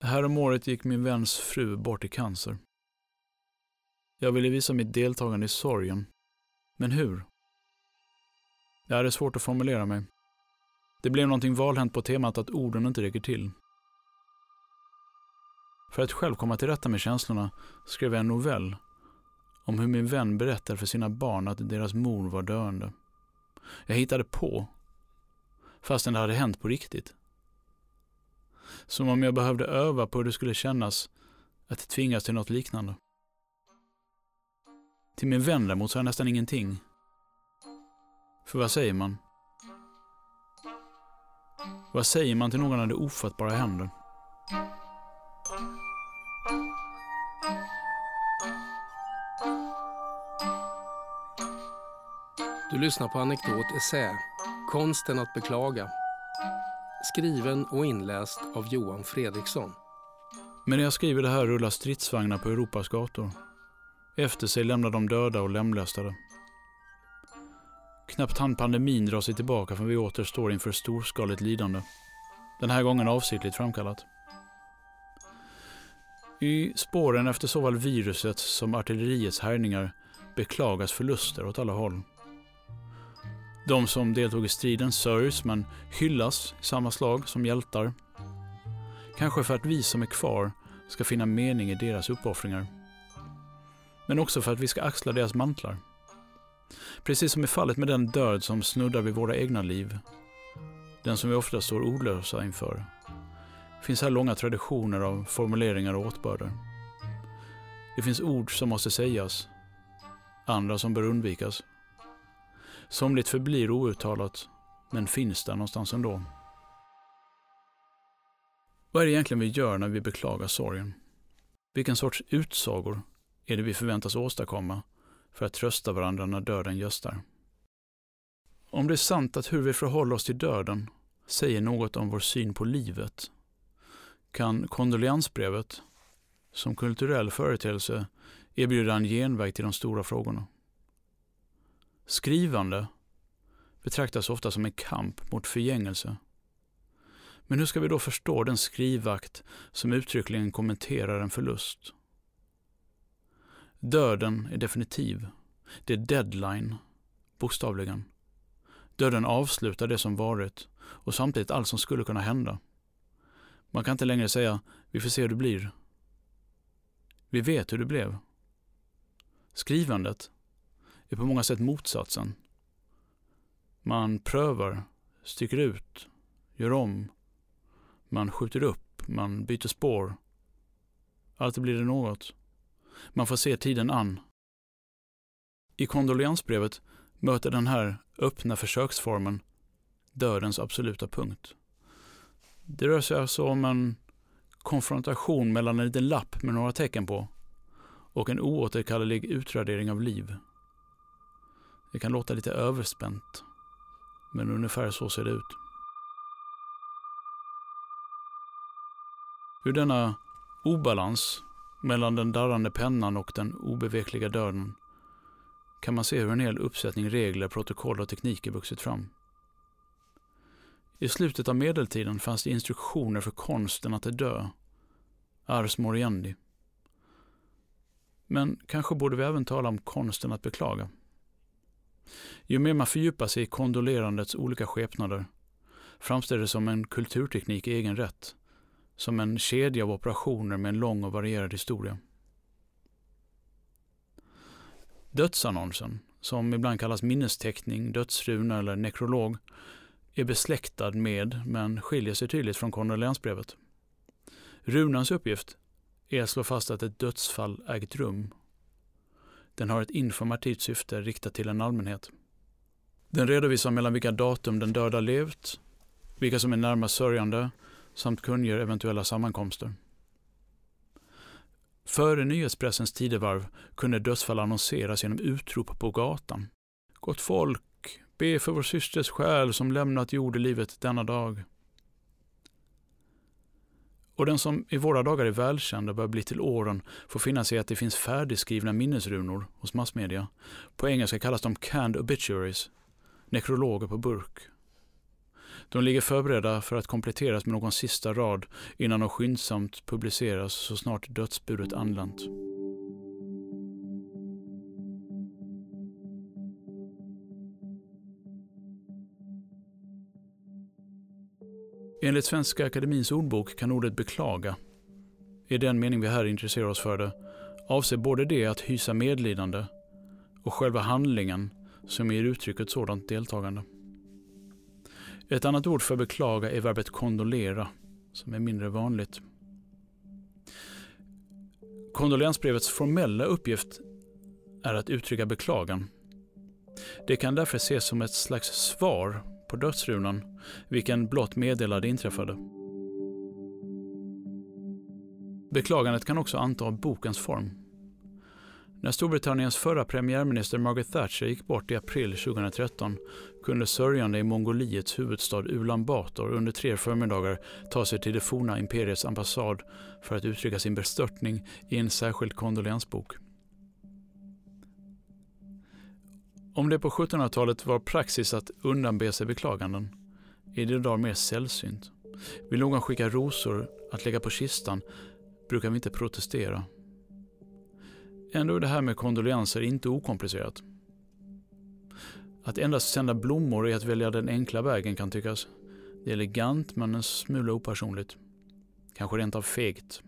Häromåret gick min väns fru bort i cancer. Jag ville visa mitt deltagande i sorgen. Men hur? Jag hade svårt att formulera mig. Det blev någonting valhänt på temat att orden inte räcker till. För att själv komma till rätta med känslorna skrev jag en novell om hur min vän berättade för sina barn att deras mor var döende. Jag hittade på, fastän det hade hänt på riktigt. Som om jag behövde öva på hur det skulle kännas att tvingas till något liknande. Till min vän däremot sa jag nästan ingenting. För vad säger man? Vad säger man till någon när det ofattbara händer? Du lyssnar på Anekdot Essä, Konsten att beklaga. Skriven och inläst av Johan Fredriksson. Men när jag skriver det här rullar stridsvagnar på Europas gator. Efter sig lämnar de döda och lemlästade. Knappt hann pandemin dra sig tillbaka förrän vi åter står inför storskaligt lidande. Den här gången avsiktligt framkallat. I spåren efter såväl viruset som artilleriets härjningar beklagas förluster åt alla håll. De som deltog i striden sörjs men hyllas i samma slag som hjältar. Kanske för att vi som är kvar ska finna mening i deras uppoffringar. Men också för att vi ska axla deras mantlar. Precis som i fallet med den död som snuddar vid våra egna liv. Den som vi ofta står ordlösa inför. finns här långa traditioner av formuleringar och åtbörder. Det finns ord som måste sägas, andra som bör undvikas. Somligt förblir outtalat, men finns där någonstans ändå. Vad är det egentligen vi gör när vi beklagar sorgen? Vilken sorts utsagor är det vi förväntas åstadkomma för att trösta varandra när döden göstar? Om det är sant att hur vi förhåller oss till döden säger något om vår syn på livet kan kondoleansbrevet som kulturell företeelse erbjuda en genväg till de stora frågorna. Skrivande betraktas ofta som en kamp mot förgängelse. Men hur ska vi då förstå den skrivakt som uttryckligen kommenterar en förlust? Döden är definitiv. Det är deadline, bokstavligen. Döden avslutar det som varit och samtidigt allt som skulle kunna hända. Man kan inte längre säga vi får se hur det blir. Vi vet hur det blev. Skrivandet är på många sätt motsatsen. Man prövar, sticker ut, gör om. Man skjuter upp, man byter spår. Alltid blir det något. Man får se tiden an. I kondoleansbrevet möter den här öppna försöksformen dödens absoluta punkt. Det rör sig alltså om en konfrontation mellan en liten lapp med några tecken på och en oåterkallelig utradering av liv. Det kan låta lite överspänt, men ungefär så ser det ut. Ur denna obalans mellan den darrande pennan och den obevekliga döden kan man se hur en hel uppsättning regler, protokoll och tekniker vuxit fram. I slutet av medeltiden fanns det instruktioner för konsten att dö, ars moriendi. Men kanske borde vi även tala om konsten att beklaga. Ju mer man fördjupar sig i kondolerandets olika skepnader framstår det som en kulturteknik i egen rätt, som en kedja av operationer med en lång och varierad historia. Dödsannonsen, som ibland kallas minnesteckning, dödsruna eller nekrolog, är besläktad med, men skiljer sig tydligt från kondoleansbrevet. Runans uppgift är att slå fast att ett dödsfall ägt rum den har ett informativt syfte riktat till en allmänhet. Den redovisar mellan vilka datum den döda levt, vilka som är närmast sörjande samt kungör eventuella sammankomster. Före nyhetspressens tidevarv kunde dödsfall annonseras genom utrop på gatan. Gott folk, be för vår systers själ som lämnat jordelivet denna dag. Och den som i våra dagar är välkänd och börjar bli till åren får finna sig att det finns färdigskrivna minnesrunor hos massmedia. På engelska kallas de canned obituaries, nekrologer på burk. De ligger förberedda för att kompletteras med någon sista rad innan de skyndsamt publiceras så snart dödsbudet anlänt. Enligt Svenska Akademins ordbok kan ordet beklaga, i den mening vi här intresserar oss för det, avse både det att hysa medlidande och själva handlingen som ger uttryck ett sådant deltagande. Ett annat ord för beklaga är verbet kondolera, som är mindre vanligt. Kondolensbrevets formella uppgift är att uttrycka beklagan. Det kan därför ses som ett slags svar på dödsrunan, vilken blott meddelar det inträffade. Beklagandet kan också anta bokens form. När Storbritanniens förra premiärminister Margaret Thatcher gick bort i april 2013 kunde sörjande i Mongoliets huvudstad Ulan Bator under tre förmiddagar ta sig till det forna imperiets ambassad för att uttrycka sin bestörtning i en särskild kondolensbok. Om det på 1700-talet var praxis att undanbe sig beklaganden är det idag mer sällsynt. Vill någon skicka rosor att lägga på kistan brukar vi inte protestera. Ändå är det här med kondolenser inte okomplicerat. Att endast sända blommor är att välja den enkla vägen kan tyckas. Det är elegant men en smula opersonligt. Kanske rent av fegt.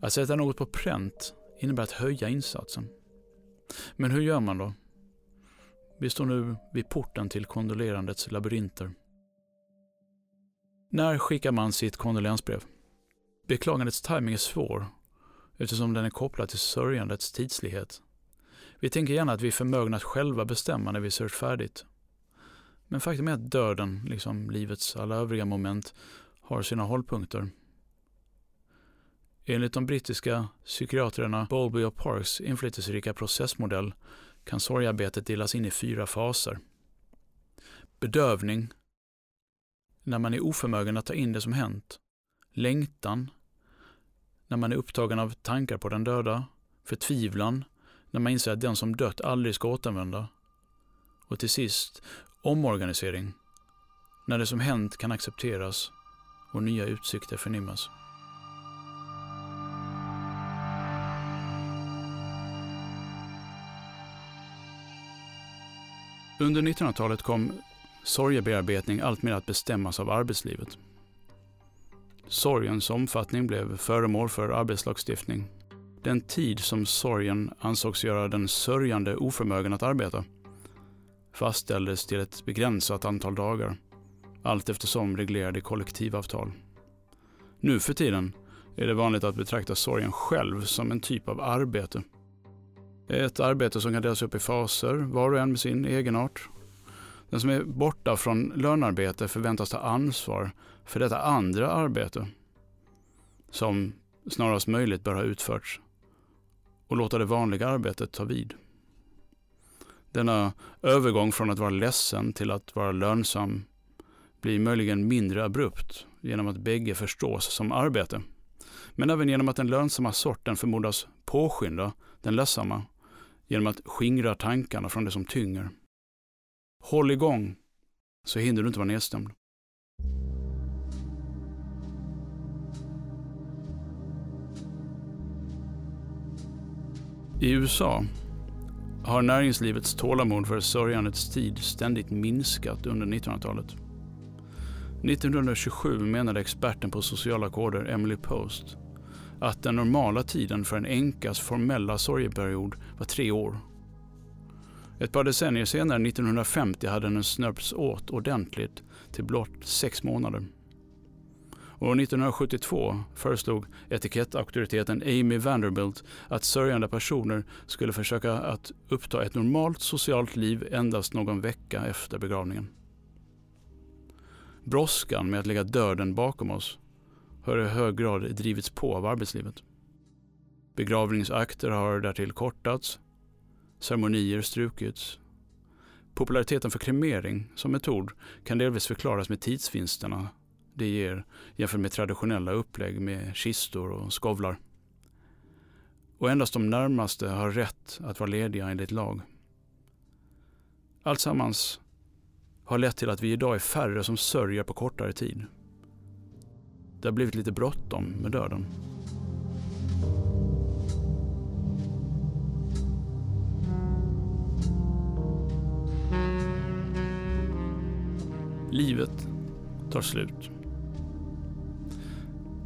Att sätta något på pränt innebär att höja insatsen. Men hur gör man då? Vi står nu vid porten till kondolerandets labyrinter. När skickar man sitt kondolensbrev? Beklagandets timing är svår eftersom den är kopplad till sörjandets tidslighet. Vi tänker gärna att vi är förmögna att själva bestämma när vi sörjt färdigt. Men faktum är att döden, liksom livets alla övriga moment, har sina hållpunkter. Enligt de brittiska psykiatrerna Bowlby och Parks inflytelserika processmodell kan sorgarbetet delas in i fyra faser. Bedövning, när man är oförmögen att ta in det som hänt. Längtan, när man är upptagen av tankar på den döda. Förtvivlan, när man inser att den som dött aldrig ska återvända. Och till sist, omorganisering, när det som hänt kan accepteras och nya utsikter förnimmas. Under 1900-talet kom sorgebearbetning alltmer att bestämmas av arbetslivet. Sorgens omfattning blev föremål för arbetslagstiftning. Den tid som sorgen ansågs göra den sörjande oförmögen att arbeta fastställdes till ett begränsat antal dagar, allt eftersom reglerade kollektivavtal. Nu för tiden är det vanligt att betrakta sorgen själv som en typ av arbete. Ett arbete som kan delas upp i faser, var och en med sin egenart. Den som är borta från lönarbete förväntas ta ansvar för detta andra arbete som snarast möjligt bör ha utförts och låta det vanliga arbetet ta vid. Denna övergång från att vara ledsen till att vara lönsam blir möjligen mindre abrupt genom att bägge förstås som arbete. Men även genom att den lönsamma sorten förmodas påskynda den ledsamma genom att skingra tankarna från det som tynger. Håll igång, så hinner du inte vara nedstämd. I USA har näringslivets tålamod för sörjandets tid ständigt minskat under 1900-talet. 1927 menade experten på sociala koder Emily Post att den normala tiden för en änkas formella sorgeperiod var tre år. Ett par decennier senare, 1950, hade den snörpts åt ordentligt till blott sex månader. År 1972 föreslog etikettauktoriteten Amy Vanderbilt att sörjande personer skulle försöka att uppta ett normalt socialt liv endast någon vecka efter begravningen. Brådskan med att lägga döden bakom oss har i hög grad drivits på av arbetslivet. Begravningsakter har därtill kortats, ceremonier strukits. Populariteten för kremering som metod kan delvis förklaras med tidsvinsterna det ger jämfört med traditionella upplägg med kistor och skovlar. Och endast de närmaste har rätt att vara lediga enligt lag. Alltsammans har lett till att vi idag är färre som sörjer på kortare tid. Det har blivit lite bråttom med döden. Livet tar slut.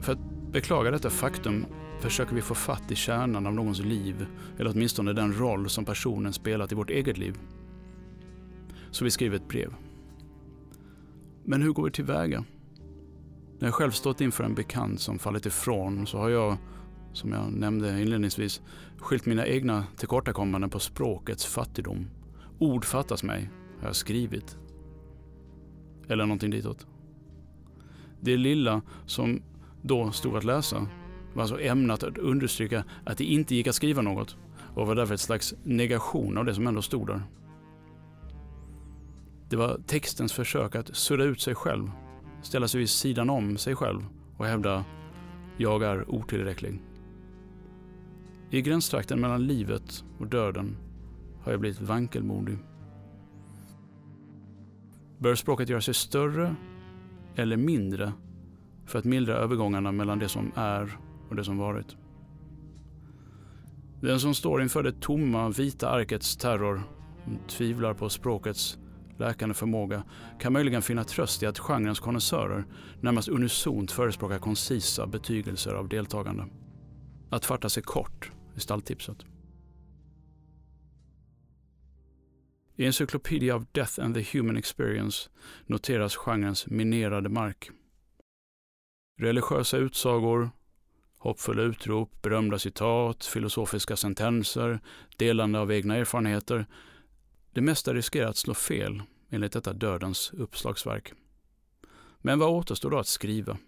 För att beklaga detta faktum försöker vi få fatt i kärnan av någons liv, eller åtminstone den roll som personen spelat i vårt eget liv. Så vi skriver ett brev. Men hur går vi tillväga? När jag själv stått inför en bekant som fallit ifrån så har jag, som jag nämnde inledningsvis, skilt mina egna tillkortakommanden på språkets fattigdom. Ord fattas mig, har jag skrivit. Eller någonting ditåt. Det lilla som då stod att läsa var alltså ämnat att understryka att det inte gick att skriva något och var därför ett slags negation av det som ändå stod där. Det var textens försök att sudda ut sig själv, ställa sig vid sidan om sig själv och hävda ”jag är otillräcklig”. I gränstrakten mellan livet och döden har jag blivit vankelmodig. Bör språket göra sig större eller mindre för att mildra övergångarna mellan det som är och det som varit? Den som står inför det tomma vita arkets terror och tvivlar på språkets läkande förmåga kan möjligen finna tröst i att genrens konnässörer närmast unisont förespråkar koncisa betygelser av deltagande. Att fatta sig kort är stalltipset. I Encyclopedia of Death and the Human Experience noteras genrens minerade mark. Religiösa utsagor, hoppfulla utrop, berömda citat, filosofiska sentenser, delande av egna erfarenheter det mesta riskerar att slå fel enligt detta dödens uppslagsverk. Men vad återstår då att skriva?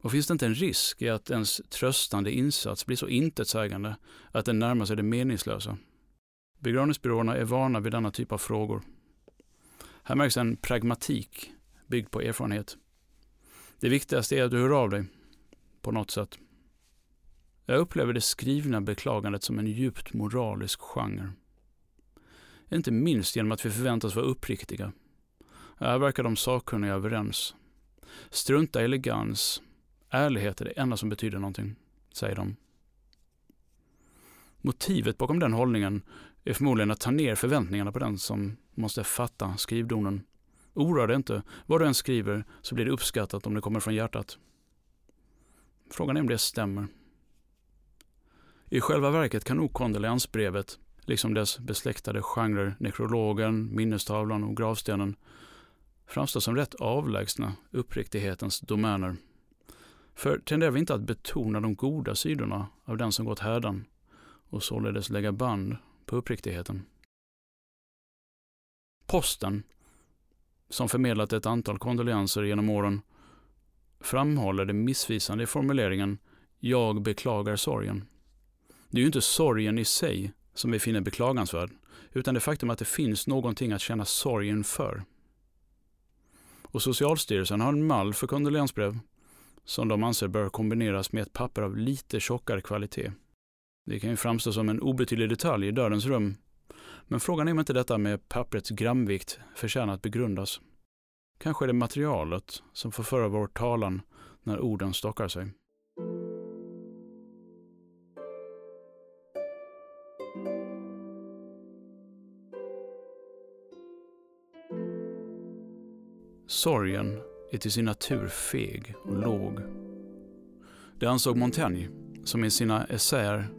Och finns det inte en risk i att ens tröstande insats blir så intetsägande att den närmar sig det meningslösa? Begravningsbyråerna är vana vid denna typ av frågor. Här märks en pragmatik byggd på erfarenhet. Det viktigaste är att du hör av dig, på något sätt. Jag upplever det skrivna beklagandet som en djupt moralisk genre. Inte minst genom att vi förväntas vara uppriktiga. Här verkar de sakkunniga överens. Strunta i elegans. Ärlighet är det enda som betyder någonting, säger de. Motivet bakom den hållningen är förmodligen att ta ner förväntningarna på den som måste fatta skrivdonen. Oroa dig inte, vad du än skriver så blir det uppskattat om det kommer från hjärtat. Frågan är om det stämmer. I själva verket kan nog kondoleansbrevet liksom dess besläktade genrer nekrologen, minnestavlan och gravstenen, framstår som rätt avlägsna uppriktighetens domäner. För tenderar vi inte att betona de goda sidorna av den som gått härdan och således lägga band på uppriktigheten? Posten, som förmedlat ett antal kondolenser genom åren, framhåller det missvisande i formuleringen ”jag beklagar sorgen”. Det är ju inte sorgen i sig som vi finner beklagansvärd, utan det faktum att det finns någonting att känna sorgen för. Och Socialstyrelsen har en mall för kondolensbrev som de anser bör kombineras med ett papper av lite tjockare kvalitet. Det kan ju framstå som en obetydlig detalj i dödens rum, men frågan är om inte detta med papprets gramvikt förtjänar att begrundas. Kanske är det materialet som får föra vår talan när orden stockar sig. Sorgen är till sin natur feg och låg. Det ansåg Montaigne, som i sina essäer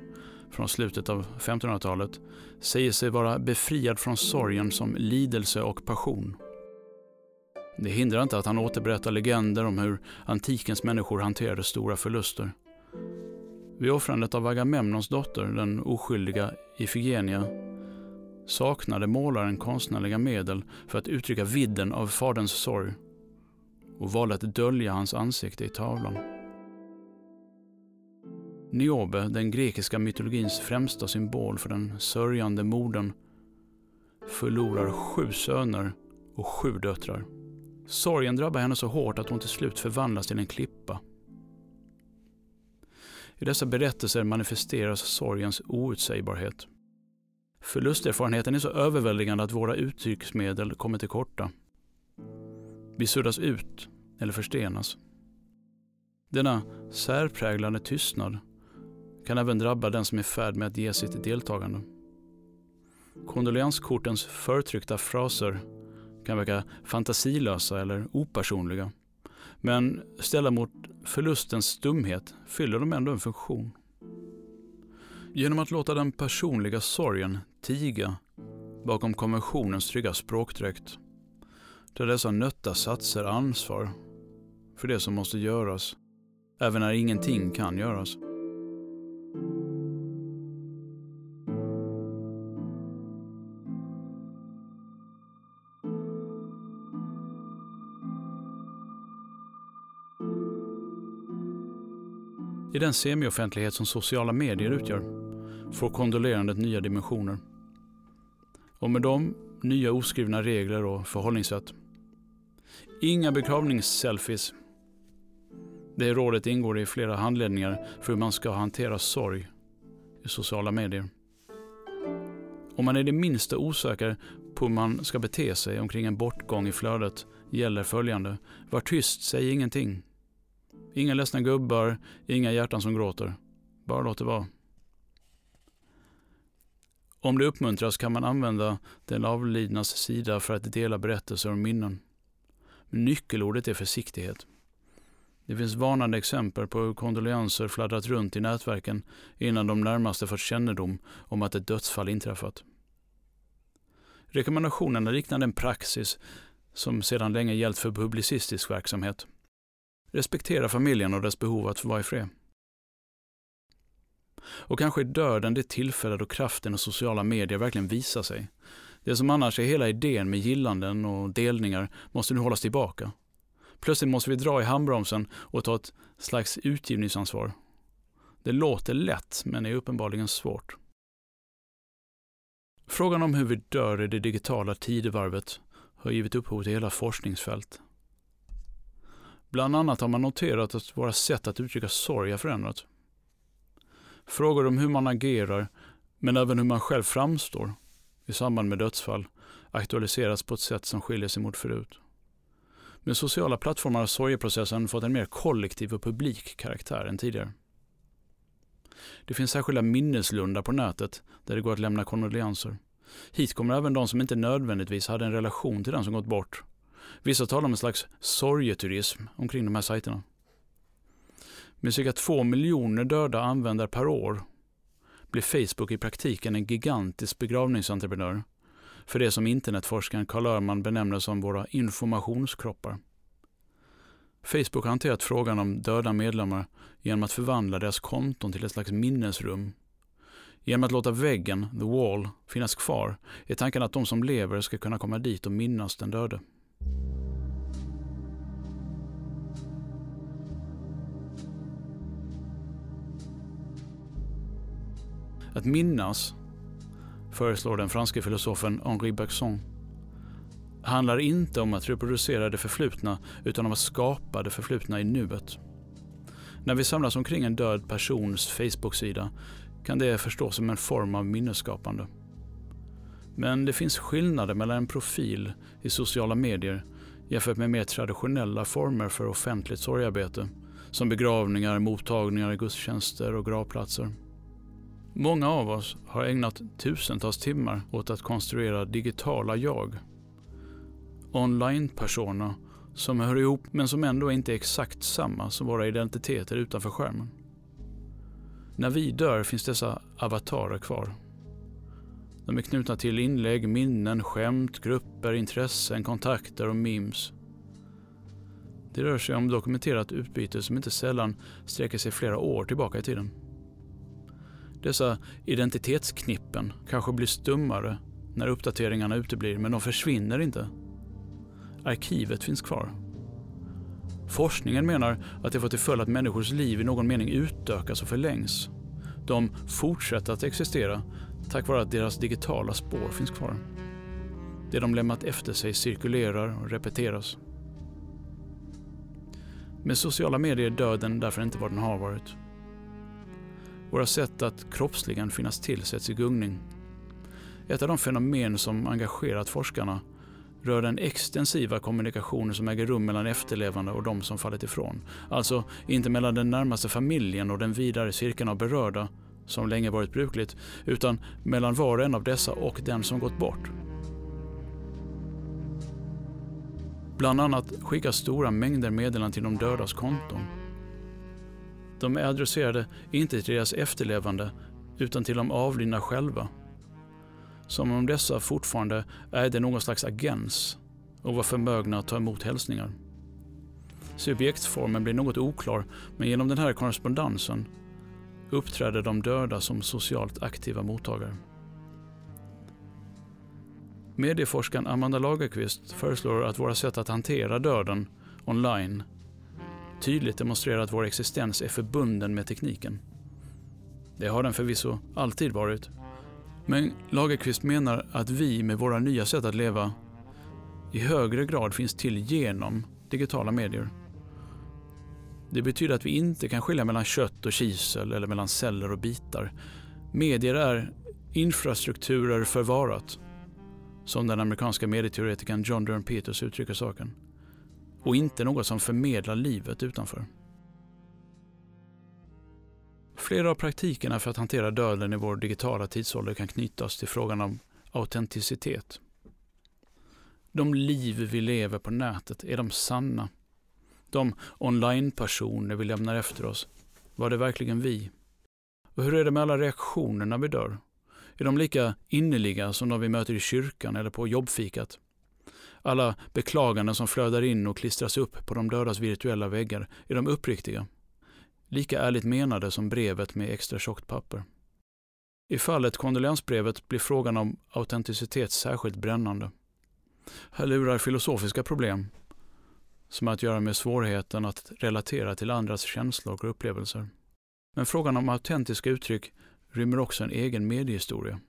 från slutet av 1500-talet säger sig vara befriad från sorgen som lidelse och passion. Det hindrar inte att han återberättar legender om hur antikens människor hanterade stora förluster. Vid offrandet av Agamemnons dotter, den oskyldiga Ifigenia, saknade målaren konstnärliga medel för att uttrycka vidden av faderns sorg och valde att dölja hans ansikte i tavlan. Niobe, den grekiska mytologins främsta symbol för den sörjande modern, förlorar sju söner och sju döttrar. Sorgen drabbar henne så hårt att hon till slut förvandlas till en klippa. I dessa berättelser manifesteras sorgens outsägbarhet. Förlusterfarenheten är så överväldigande att våra uttrycksmedel kommer till korta. Vi suddas ut eller förstenas. Denna särpräglade tystnad kan även drabba den som är i färd med att ge sitt deltagande. Kondoleanskortens förtryckta fraser kan verka fantasilösa eller opersonliga. Men ställda mot förlustens stumhet fyller de ändå en funktion. Genom att låta den personliga sorgen tiga bakom konventionens trygga språkdräkt tar dessa nötta satser ansvar för det som måste göras, även när ingenting kan göras. I den semioffentlighet som sociala medier utgör får kondolerandet nya dimensioner. Och med dem nya oskrivna regler och förhållningssätt. Inga begravningsselfies. Det rådet ingår i flera handledningar för hur man ska hantera sorg i sociala medier. Om man är det minsta osäker på hur man ska bete sig omkring en bortgång i flödet gäller följande. Var tyst, säg ingenting. Inga ledsna gubbar, inga hjärtan som gråter. Bara låt det vara. Om det uppmuntras kan man använda den avlidnas sida för att dela berättelser och minnen. Men nyckelordet är försiktighet. Det finns varnande exempel på hur kondolenser fladdrat runt i nätverken innan de närmaste fått kännedom om att ett dödsfall inträffat. Rekommendationerna liknar den praxis som sedan länge gällt för publicistisk verksamhet. Respektera familjen och dess behov att få vara i fred. Och kanske är döden det tillfälle då kraften och sociala medier verkligen visar sig. Det som annars är hela idén med gillanden och delningar måste nu hållas tillbaka. Plötsligt måste vi dra i handbromsen och ta ett slags utgivningsansvar. Det låter lätt, men är uppenbarligen svårt. Frågan om hur vi dör i det digitala tidevarvet har givit upphov till hela forskningsfält. Bland annat har man noterat att våra sätt att uttrycka sorg har förändrats. Frågor om hur man agerar, men även hur man själv framstår i samband med dödsfall aktualiseras på ett sätt som skiljer sig mot förut. Med sociala plattformar har sorgeprocessen fått en mer kollektiv och publik karaktär än tidigare. Det finns särskilda minneslundar på nätet där det går att lämna kondolenser. Hit kommer även de som inte nödvändigtvis hade en relation till den som gått bort. Vissa talar om en slags sorgeturism omkring de här sajterna. Med cirka två miljoner döda användare per år blir Facebook i praktiken en gigantisk begravningsentreprenör för det som internetforskaren Carl Öhrman benämner som våra informationskroppar. Facebook har hanterat frågan om döda medlemmar genom att förvandla deras konton till ett slags minnesrum. Genom att låta väggen, the wall, finnas kvar är tanken att de som lever ska kunna komma dit och minnas den döde. Att minnas, föreslår den franske filosofen Henri Bergson, handlar inte om att reproducera det förflutna utan om att skapa det förflutna i nuet. När vi samlas omkring en död persons Facebook-sida kan det förstås som en form av minnesskapande. Men det finns skillnader mellan en profil i sociala medier jämfört med mer traditionella former för offentligt sorgarbete som begravningar, mottagningar, gudstjänster och gravplatser. Många av oss har ägnat tusentals timmar åt att konstruera digitala jag. Online-persona som hör ihop men som ändå inte är exakt samma som våra identiteter utanför skärmen. När vi dör finns dessa avatarer kvar. De är knutna till inlägg, minnen, skämt, grupper, intressen, kontakter och memes. Det rör sig om dokumenterat utbyte som inte sällan sträcker sig flera år tillbaka i tiden. Dessa identitetsknippen kanske blir stummare när uppdateringarna uteblir, men de försvinner inte. Arkivet finns kvar. Forskningen menar att det får till följd att människors liv i någon mening utökas och förlängs. De fortsätter att existera tack vare att deras digitala spår finns kvar. Det de lämnat efter sig cirkulerar och repeteras. Med sociala medier är döden därför inte vad den har varit. Våra sätt att kroppsligen finnas till sätts i gungning. Ett av de fenomen som engagerat forskarna rör den extensiva kommunikationen som äger rum mellan efterlevande och de som fallit ifrån. Alltså inte mellan den närmaste familjen och den vidare cirkeln av berörda, som länge varit brukligt, utan mellan var och en av dessa och den som gått bort. Bland annat skickas stora mängder meddelanden till de dödas konton. De är adresserade inte till deras efterlevande utan till de avlidna själva. Som om dessa fortfarande ägde någon slags agens och var förmögna att ta emot hälsningar. Subjektformen blir något oklar, men genom den här korrespondensen uppträder de döda som socialt aktiva mottagare. Medieforskaren Amanda Lagerqvist föreslår att våra sätt att hantera döden online tydligt demonstrerar att vår existens är förbunden med tekniken. Det har den förvisso alltid varit. Men Lagerqvist menar att vi med våra nya sätt att leva i högre grad finns till genom digitala medier. Det betyder att vi inte kan skilja mellan kött och kisel eller mellan celler och bitar. Medier är infrastrukturer förvarat, som den amerikanska medieteoretikern John Dern Peters uttrycker saken. Och inte något som förmedlar livet utanför. Flera av praktikerna för att hantera döden i vår digitala tidsålder kan knytas till frågan om autenticitet. De liv vi lever på nätet, är de sanna? De online-personer vi lämnar efter oss, var det verkligen vi? Och hur är det med alla reaktioner när vi dör? Är de lika innerliga som de vi möter i kyrkan eller på jobbfikat? Alla beklaganden som flödar in och klistras upp på de dödas virtuella väggar, är de uppriktiga? Lika ärligt menade som brevet med extra tjockt papper. I fallet kondolensbrevet blir frågan om autenticitet särskilt brännande. Här lurar filosofiska problem, som har att göra med svårigheten att relatera till andras känslor och upplevelser. Men frågan om autentiska uttryck rymmer också en egen mediehistoria.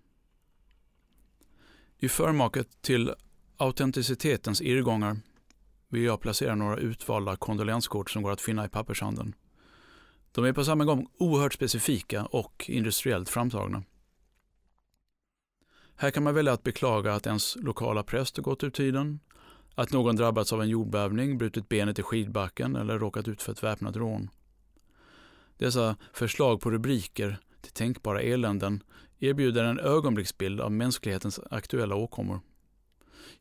I förmaket till autenticitetens irrgångar vill jag placera några utvalda kondolenskort som går att finna i pappershandeln. De är på samma gång oerhört specifika och industriellt framtagna. Här kan man välja att beklaga att ens lokala präst har gått ur tiden, att någon drabbats av en jordbävning, brutit benet i skidbacken eller råkat ut för ett väpnat rån. Dessa förslag på rubriker till tänkbara eländen erbjuder en ögonblicksbild av mänsklighetens aktuella åkommor.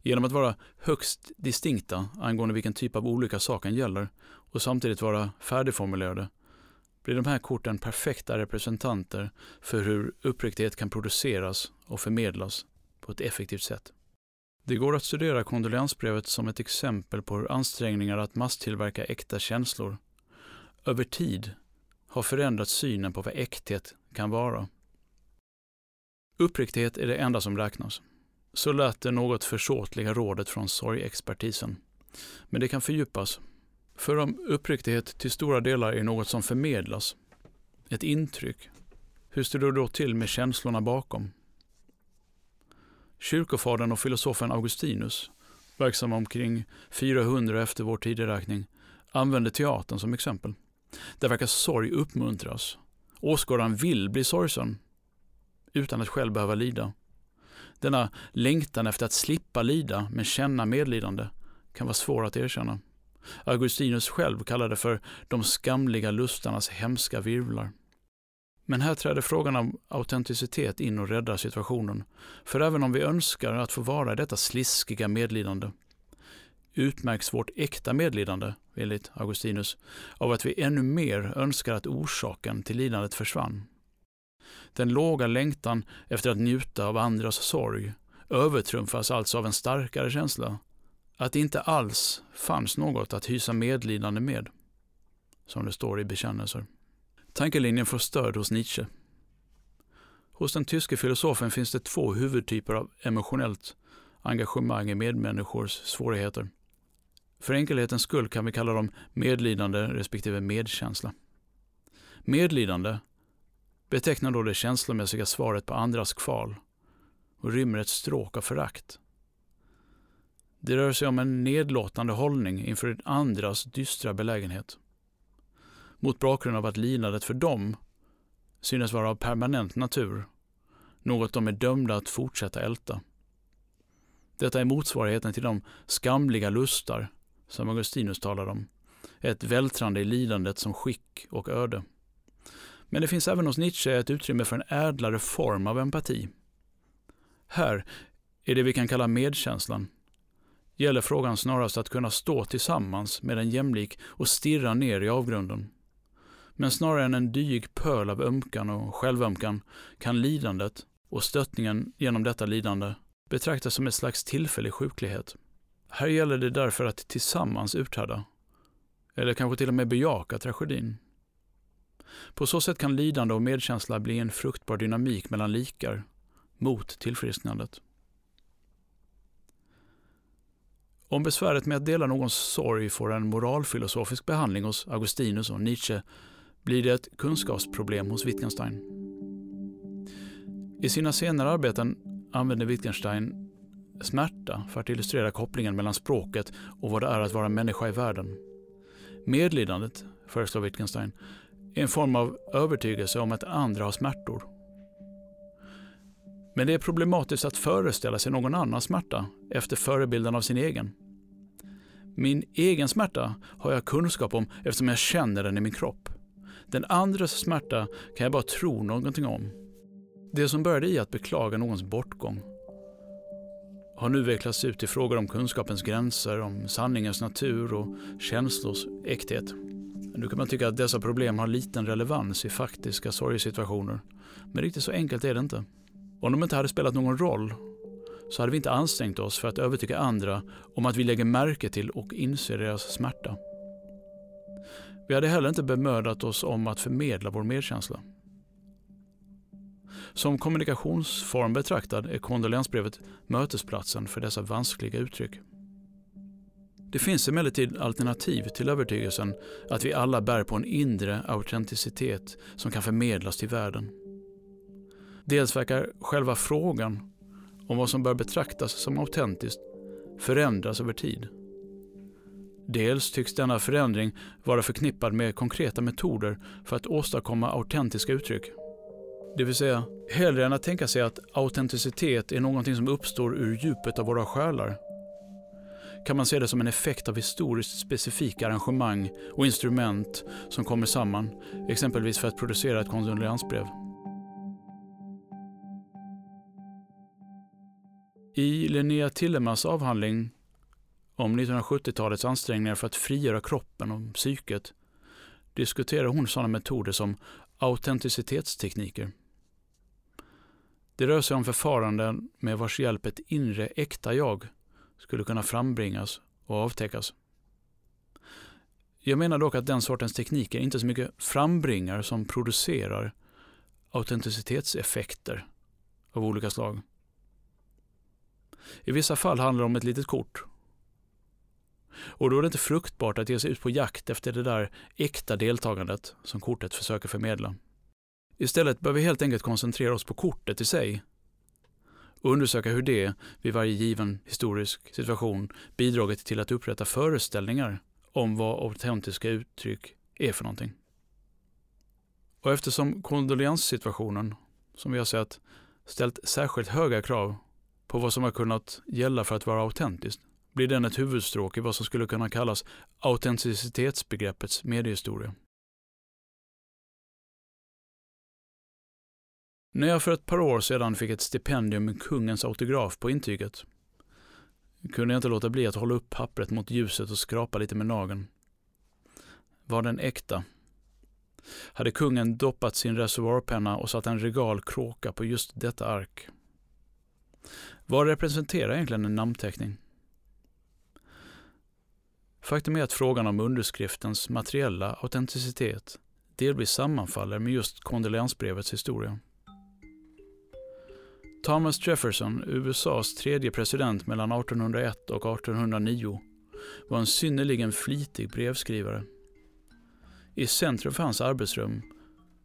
Genom att vara högst distinkta angående vilken typ av olycka saken gäller och samtidigt vara färdigformulerade blir de här korten perfekta representanter för hur uppriktighet kan produceras och förmedlas på ett effektivt sätt. Det går att studera kondolensbrevet som ett exempel på hur ansträngningar att masstillverka äkta känslor över tid har förändrat synen på vad äkthet kan vara. Uppriktighet är det enda som räknas. Så lät det något försåtliga rådet från sorgexpertisen. Men det kan fördjupas. För om uppriktighet till stora delar är något som förmedlas, ett intryck, hur står det då till med känslorna bakom? Kyrkofadern och filosofen Augustinus, verksam omkring 400 efter vår tideräkning, använde teatern som exempel. Där verkar sorg uppmuntras. Åskådaren vill bli sorgsen, utan att själv behöva lida. Denna längtan efter att slippa lida men känna medlidande kan vara svår att erkänna. Augustinus själv kallade det för de skamliga lustarnas hemska virvlar. Men här träder frågan om autenticitet in och räddar situationen. För även om vi önskar att få vara i detta sliskiga medlidande utmärks vårt äkta medlidande, enligt Augustinus, av att vi ännu mer önskar att orsaken till lidandet försvann. Den låga längtan efter att njuta av andras sorg övertrumfas alltså av en starkare känsla, att det inte alls fanns något att hysa medlidande med, som det står i bekännelser. Tankelinjen får stöd hos Nietzsche. Hos den tyske filosofen finns det två huvudtyper av emotionellt engagemang i medmänniskors svårigheter. För enkelhetens skull kan vi kalla dem medlidande respektive medkänsla. Medlidande betecknar då det känslomässiga svaret på andras kval och rymmer ett stråk av förakt. Det rör sig om en nedlåtande hållning inför andras dystra belägenhet. Mot bakgrund av att lidandet för dem synes vara av permanent natur, något de är dömda att fortsätta älta. Detta är motsvarigheten till de skamliga lustar som Augustinus talar om. Ett vältrande i lidandet som skick och öde. Men det finns även hos Nietzsche ett utrymme för en ädlare form av empati. Här, är det vi kan kalla medkänslan, gäller frågan snarast att kunna stå tillsammans med en jämlik och stirra ner i avgrunden. Men snarare än en dyg pöl av ömkan och självömkan kan lidandet och stöttningen genom detta lidande betraktas som ett slags tillfällig sjuklighet. Här gäller det därför att tillsammans uthärda, eller kanske till och med bejaka tragedin. På så sätt kan lidande och medkänsla bli en fruktbar dynamik mellan likar, mot tillfrisknandet. Om besväret med att dela någons sorg får en moralfilosofisk behandling hos Augustinus och Nietzsche blir det ett kunskapsproblem hos Wittgenstein. I sina senare arbeten använder Wittgenstein smärta för att illustrera kopplingen mellan språket och vad det är att vara människa i världen. Medlidandet, föreslår Wittgenstein, är en form av övertygelse om att andra har smärtor. Men det är problematiskt att föreställa sig någon annans smärta efter förebilden av sin egen. Min egen smärta har jag kunskap om eftersom jag känner den i min kropp. Den andres smärta kan jag bara tro någonting om. Det som började i att beklaga någons bortgång har nu vecklats ut till frågor om kunskapens gränser, om sanningens natur och känslors äkthet. Nu kan man tycka att dessa problem har liten relevans i faktiska sorgesituationer. Men riktigt så enkelt är det inte. Om de inte hade spelat någon roll så hade vi inte ansträngt oss för att övertyga andra om att vi lägger märke till och inser deras smärta. Vi hade heller inte bemödat oss om att förmedla vår medkänsla. Som kommunikationsform betraktad är kondolensbrevet mötesplatsen för dessa vanskliga uttryck. Det finns emellertid alternativ till övertygelsen att vi alla bär på en inre autenticitet som kan förmedlas till världen. Dels verkar själva frågan om vad som bör betraktas som autentiskt förändras över tid. Dels tycks denna förändring vara förknippad med konkreta metoder för att åstadkomma autentiska uttryck. Det vill säga, hellre än att tänka sig att autenticitet är någonting som uppstår ur djupet av våra själar, kan man se det som en effekt av historiskt specifika arrangemang och instrument som kommer samman, exempelvis för att producera ett kondoleansbrev. I Linnea Tillemas avhandling om 1970-talets ansträngningar för att frigöra kroppen och psyket diskuterar hon sådana metoder som autenticitetstekniker. Det rör sig om förfaranden med vars hjälp ett inre äkta jag skulle kunna frambringas och avtäckas. Jag menar dock att den sortens tekniker inte så mycket frambringar som producerar autenticitetseffekter av olika slag. I vissa fall handlar det om ett litet kort. Och då är det inte fruktbart att ge sig ut på jakt efter det där äkta deltagandet som kortet försöker förmedla. Istället bör vi helt enkelt koncentrera oss på kortet i sig och undersöka hur det, vid varje given historisk situation, bidragit till att upprätta föreställningar om vad autentiska uttryck är för någonting. Och eftersom kondolenssituationen, som vi har sett, ställt särskilt höga krav på vad som har kunnat gälla för att vara autentiskt, blir den ett huvudstråk i vad som skulle kunna kallas autenticitetsbegreppets mediehistoria. När jag för ett par år sedan fick ett stipendium med kungens autograf på intyget kunde jag inte låta bli att hålla upp pappret mot ljuset och skrapa lite med nageln. Var den äkta? Hade kungen doppat sin reservoarpenna och satt en regal kråka på just detta ark? Vad representerar egentligen en namnteckning? Faktum är att frågan om underskriftens materiella autenticitet delvis sammanfaller med just kondoleansbrevets historia. Thomas Jefferson, USAs tredje president mellan 1801 och 1809, var en synnerligen flitig brevskrivare. I centrum för hans arbetsrum,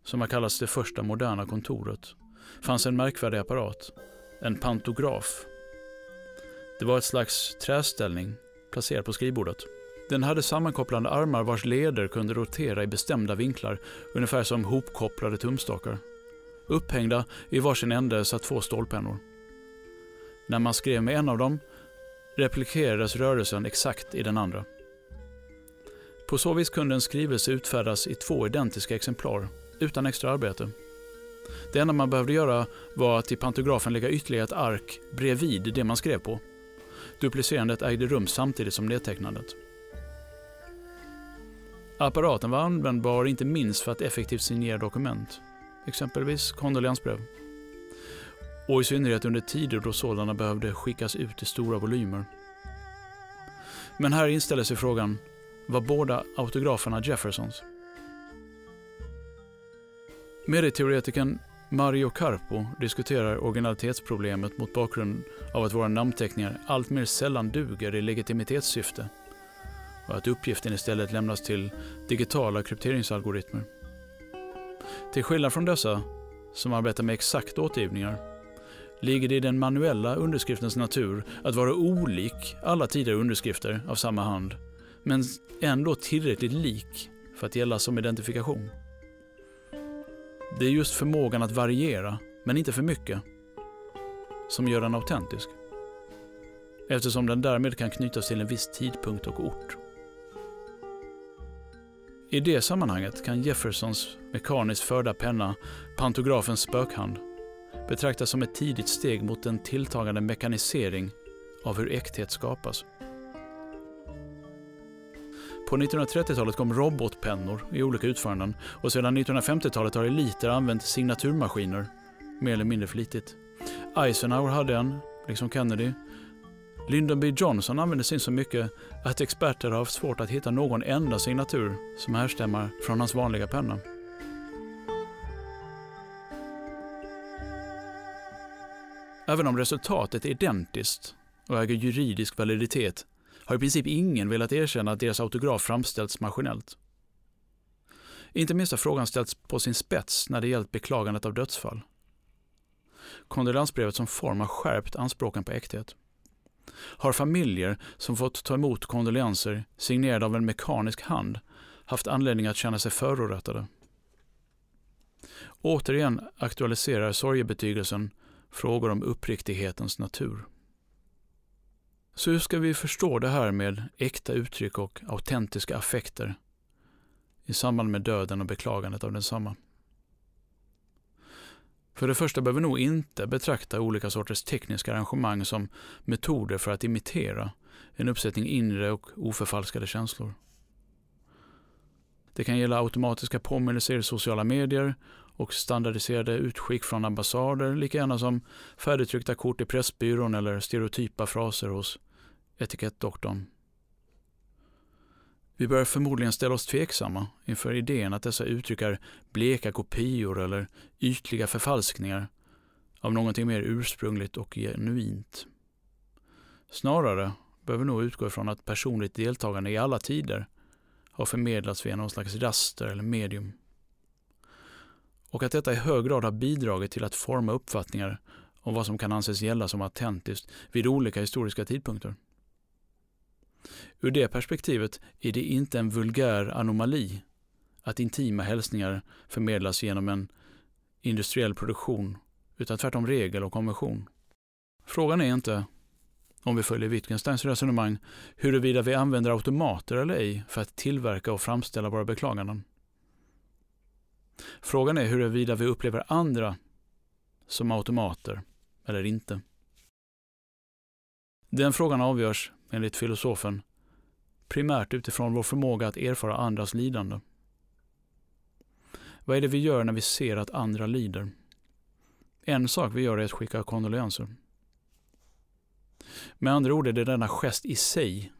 som har kallats det första moderna kontoret, fanns en märkvärdig apparat, en pantograf. Det var ett slags träställning placerad på skrivbordet. Den hade sammankopplande armar vars leder kunde rotera i bestämda vinklar, ungefär som hopkopplade tumstakar. Upphängda i varsin ände satt två stålpennor. När man skrev med en av dem replikerades rörelsen exakt i den andra. På så vis kunde en skrivelse utfärdas i två identiska exemplar, utan extra arbete. Det enda man behövde göra var att i pantografen lägga ytterligare ett ark bredvid det man skrev på. Duplicerandet ägde rum samtidigt som nedtecknandet. Apparaten var användbar inte minst för att effektivt signera dokument, exempelvis kondoleansbrev. Och i synnerhet under tider då sådana behövde skickas ut i stora volymer. Men här inställer sig frågan, var båda autograferna Jeffersons? Medieteoretikern Mario Carpo diskuterar originalitetsproblemet mot bakgrund av att våra namnteckningar alltmer sällan duger i legitimitetssyfte och att uppgiften istället lämnas till digitala krypteringsalgoritmer. Till skillnad från dessa, som arbetar med exakta återgivningar, ligger det i den manuella underskriftens natur att vara olik alla tidigare underskrifter av samma hand, men ändå tillräckligt lik för att gälla som identifikation. Det är just förmågan att variera, men inte för mycket, som gör den autentisk. Eftersom den därmed kan knytas till en viss tidpunkt och ort. I det sammanhanget kan Jeffersons mekaniskt förda penna, pantografens spökhand, betraktas som ett tidigt steg mot en tilltagande mekanisering av hur äkthet skapas. På 1930-talet kom robotpennor i olika utföranden och sedan 1950-talet har eliter använt signaturmaskiner mer eller mindre flitigt. Eisenhower hade en, liksom Kennedy. Lyndon B Johnson använde sin så mycket att experter har haft svårt att hitta någon enda signatur som härstammar från hans vanliga penna. Även om resultatet är identiskt och äger juridisk validitet har i princip ingen velat erkänna att deras autograf framställts maskinellt. Inte minst har frågan ställts på sin spets när det gällt beklagandet av dödsfall. Kondolensbrevet som form har skärpt anspråken på äkthet. Har familjer som fått ta emot kondolenser signerade av en mekanisk hand haft anledning att känna sig förorättade? Återigen aktualiserar sorgebetygelsen frågor om uppriktighetens natur. Så hur ska vi förstå det här med äkta uttryck och autentiska affekter i samband med döden och beklagandet av densamma? För det första behöver vi nog inte betrakta olika sorters tekniska arrangemang som metoder för att imitera en uppsättning inre och oförfalskade känslor. Det kan gälla automatiska påminnelser i sociala medier och standardiserade utskick från ambassader, lika gärna som färdigtryckta kort i Pressbyrån eller stereotypa fraser hos etikettdoktorn. Vi bör förmodligen ställa oss tveksamma inför idén att dessa uttryck är bleka kopior eller ytliga förfalskningar av någonting mer ursprungligt och genuint. Snarare bör vi nog utgå ifrån att personligt deltagande i alla tider har förmedlats via någon slags raster eller medium. Och att detta i hög grad har bidragit till att forma uppfattningar om vad som kan anses gälla som autentiskt vid olika historiska tidpunkter. Ur det perspektivet är det inte en vulgär anomali att intima hälsningar förmedlas genom en industriell produktion, utan tvärtom regel och konvention. Frågan är inte, om vi följer Wittgensteins resonemang, huruvida vi använder automater eller ej för att tillverka och framställa våra beklaganden. Frågan är huruvida vi upplever andra som automater eller inte. Den frågan avgörs, enligt filosofen, primärt utifrån vår förmåga att erfara andras lidande. Vad är det vi gör när vi ser att andra lider? En sak vi gör är att skicka kondolenser. Med andra ord är det denna gest i sig,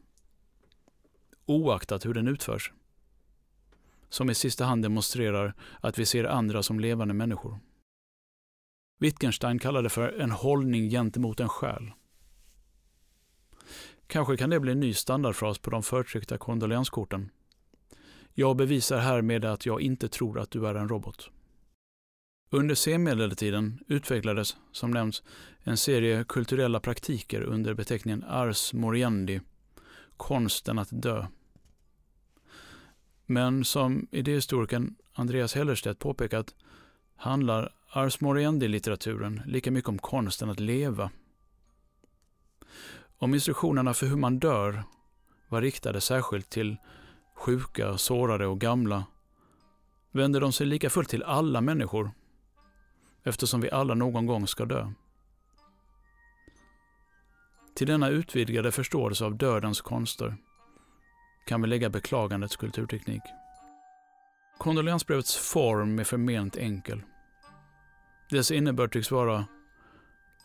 oaktat hur den utförs, som i sista hand demonstrerar att vi ser andra som levande människor. Wittgenstein kallade det för en hållning gentemot en själ. Kanske kan det bli en ny standardfras på de förtryckta kondolenskorten. Jag bevisar härmed att jag inte tror att du är en robot. Under senmedeltiden utvecklades, som nämnts, en serie kulturella praktiker under beteckningen ars moriendi, konsten att dö. Men som idéhistorikern Andreas Hellerstedt påpekat handlar ars moriendi-litteraturen lika mycket om konsten att leva om instruktionerna för hur man dör var riktade särskilt till sjuka, sårade och gamla vänder de sig lika fullt till alla människor eftersom vi alla någon gång ska dö. Till denna utvidgade förståelse av dödens konster kan vi lägga beklagandets kulturteknik. Kondoleansbrevets form är förment enkel. Dess innebörd tycks vara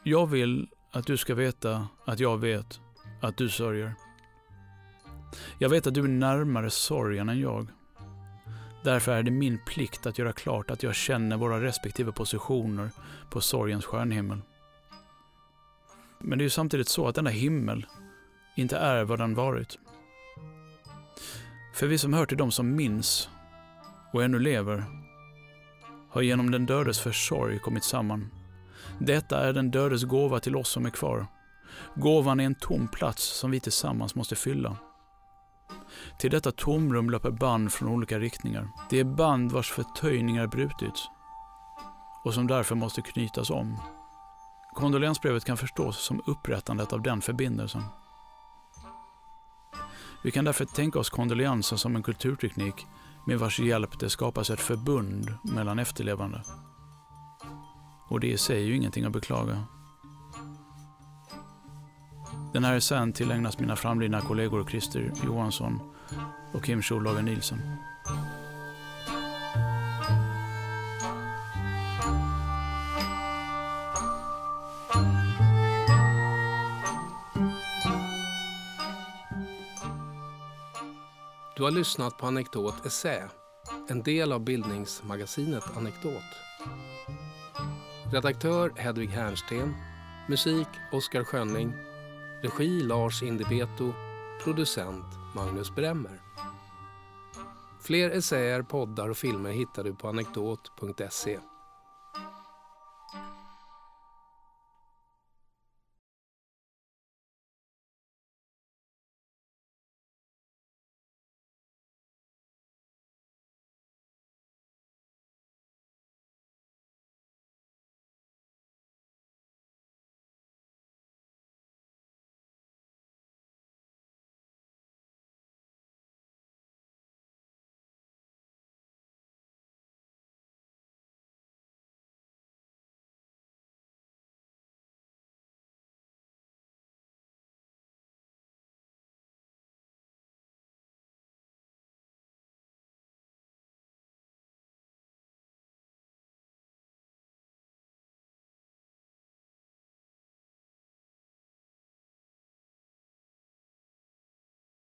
Jag vill att du ska veta att jag vet att du sörjer. Jag vet att du är närmare sorgen än jag. Därför är det min plikt att göra klart att jag känner våra respektive positioner på sorgens stjärnhimmel. Men det är ju samtidigt så att denna himmel inte är vad den varit. För vi som hör till de som minns och ännu lever har genom den dödes försorg kommit samman. Detta är den dödes gåva till oss som är kvar. Gåvan är en tom plats som vi tillsammans måste fylla. Till detta tomrum löper band från olika riktningar. Det är band vars förtöjningar brutits och som därför måste knytas om. Kondolensbrevet kan förstås som upprättandet av den förbindelsen. Vi kan därför tänka oss kondolensen som en kulturteknik med vars hjälp det skapas ett förbund mellan efterlevande. Och det i sig är ju ingenting att beklaga. Den här essän tillägnas mina framlidna kollegor Christer Johansson och Kim Scholager Nielsen. Du har lyssnat på Anekdot Essä, en del av bildningsmagasinet Anekdot. Redaktör Hedvig Hernsten, musik Oskar Schönning, regi Lars Indibeto, producent Magnus Bremmer. Fler essäer, poddar och filmer hittar du på anekdot.se.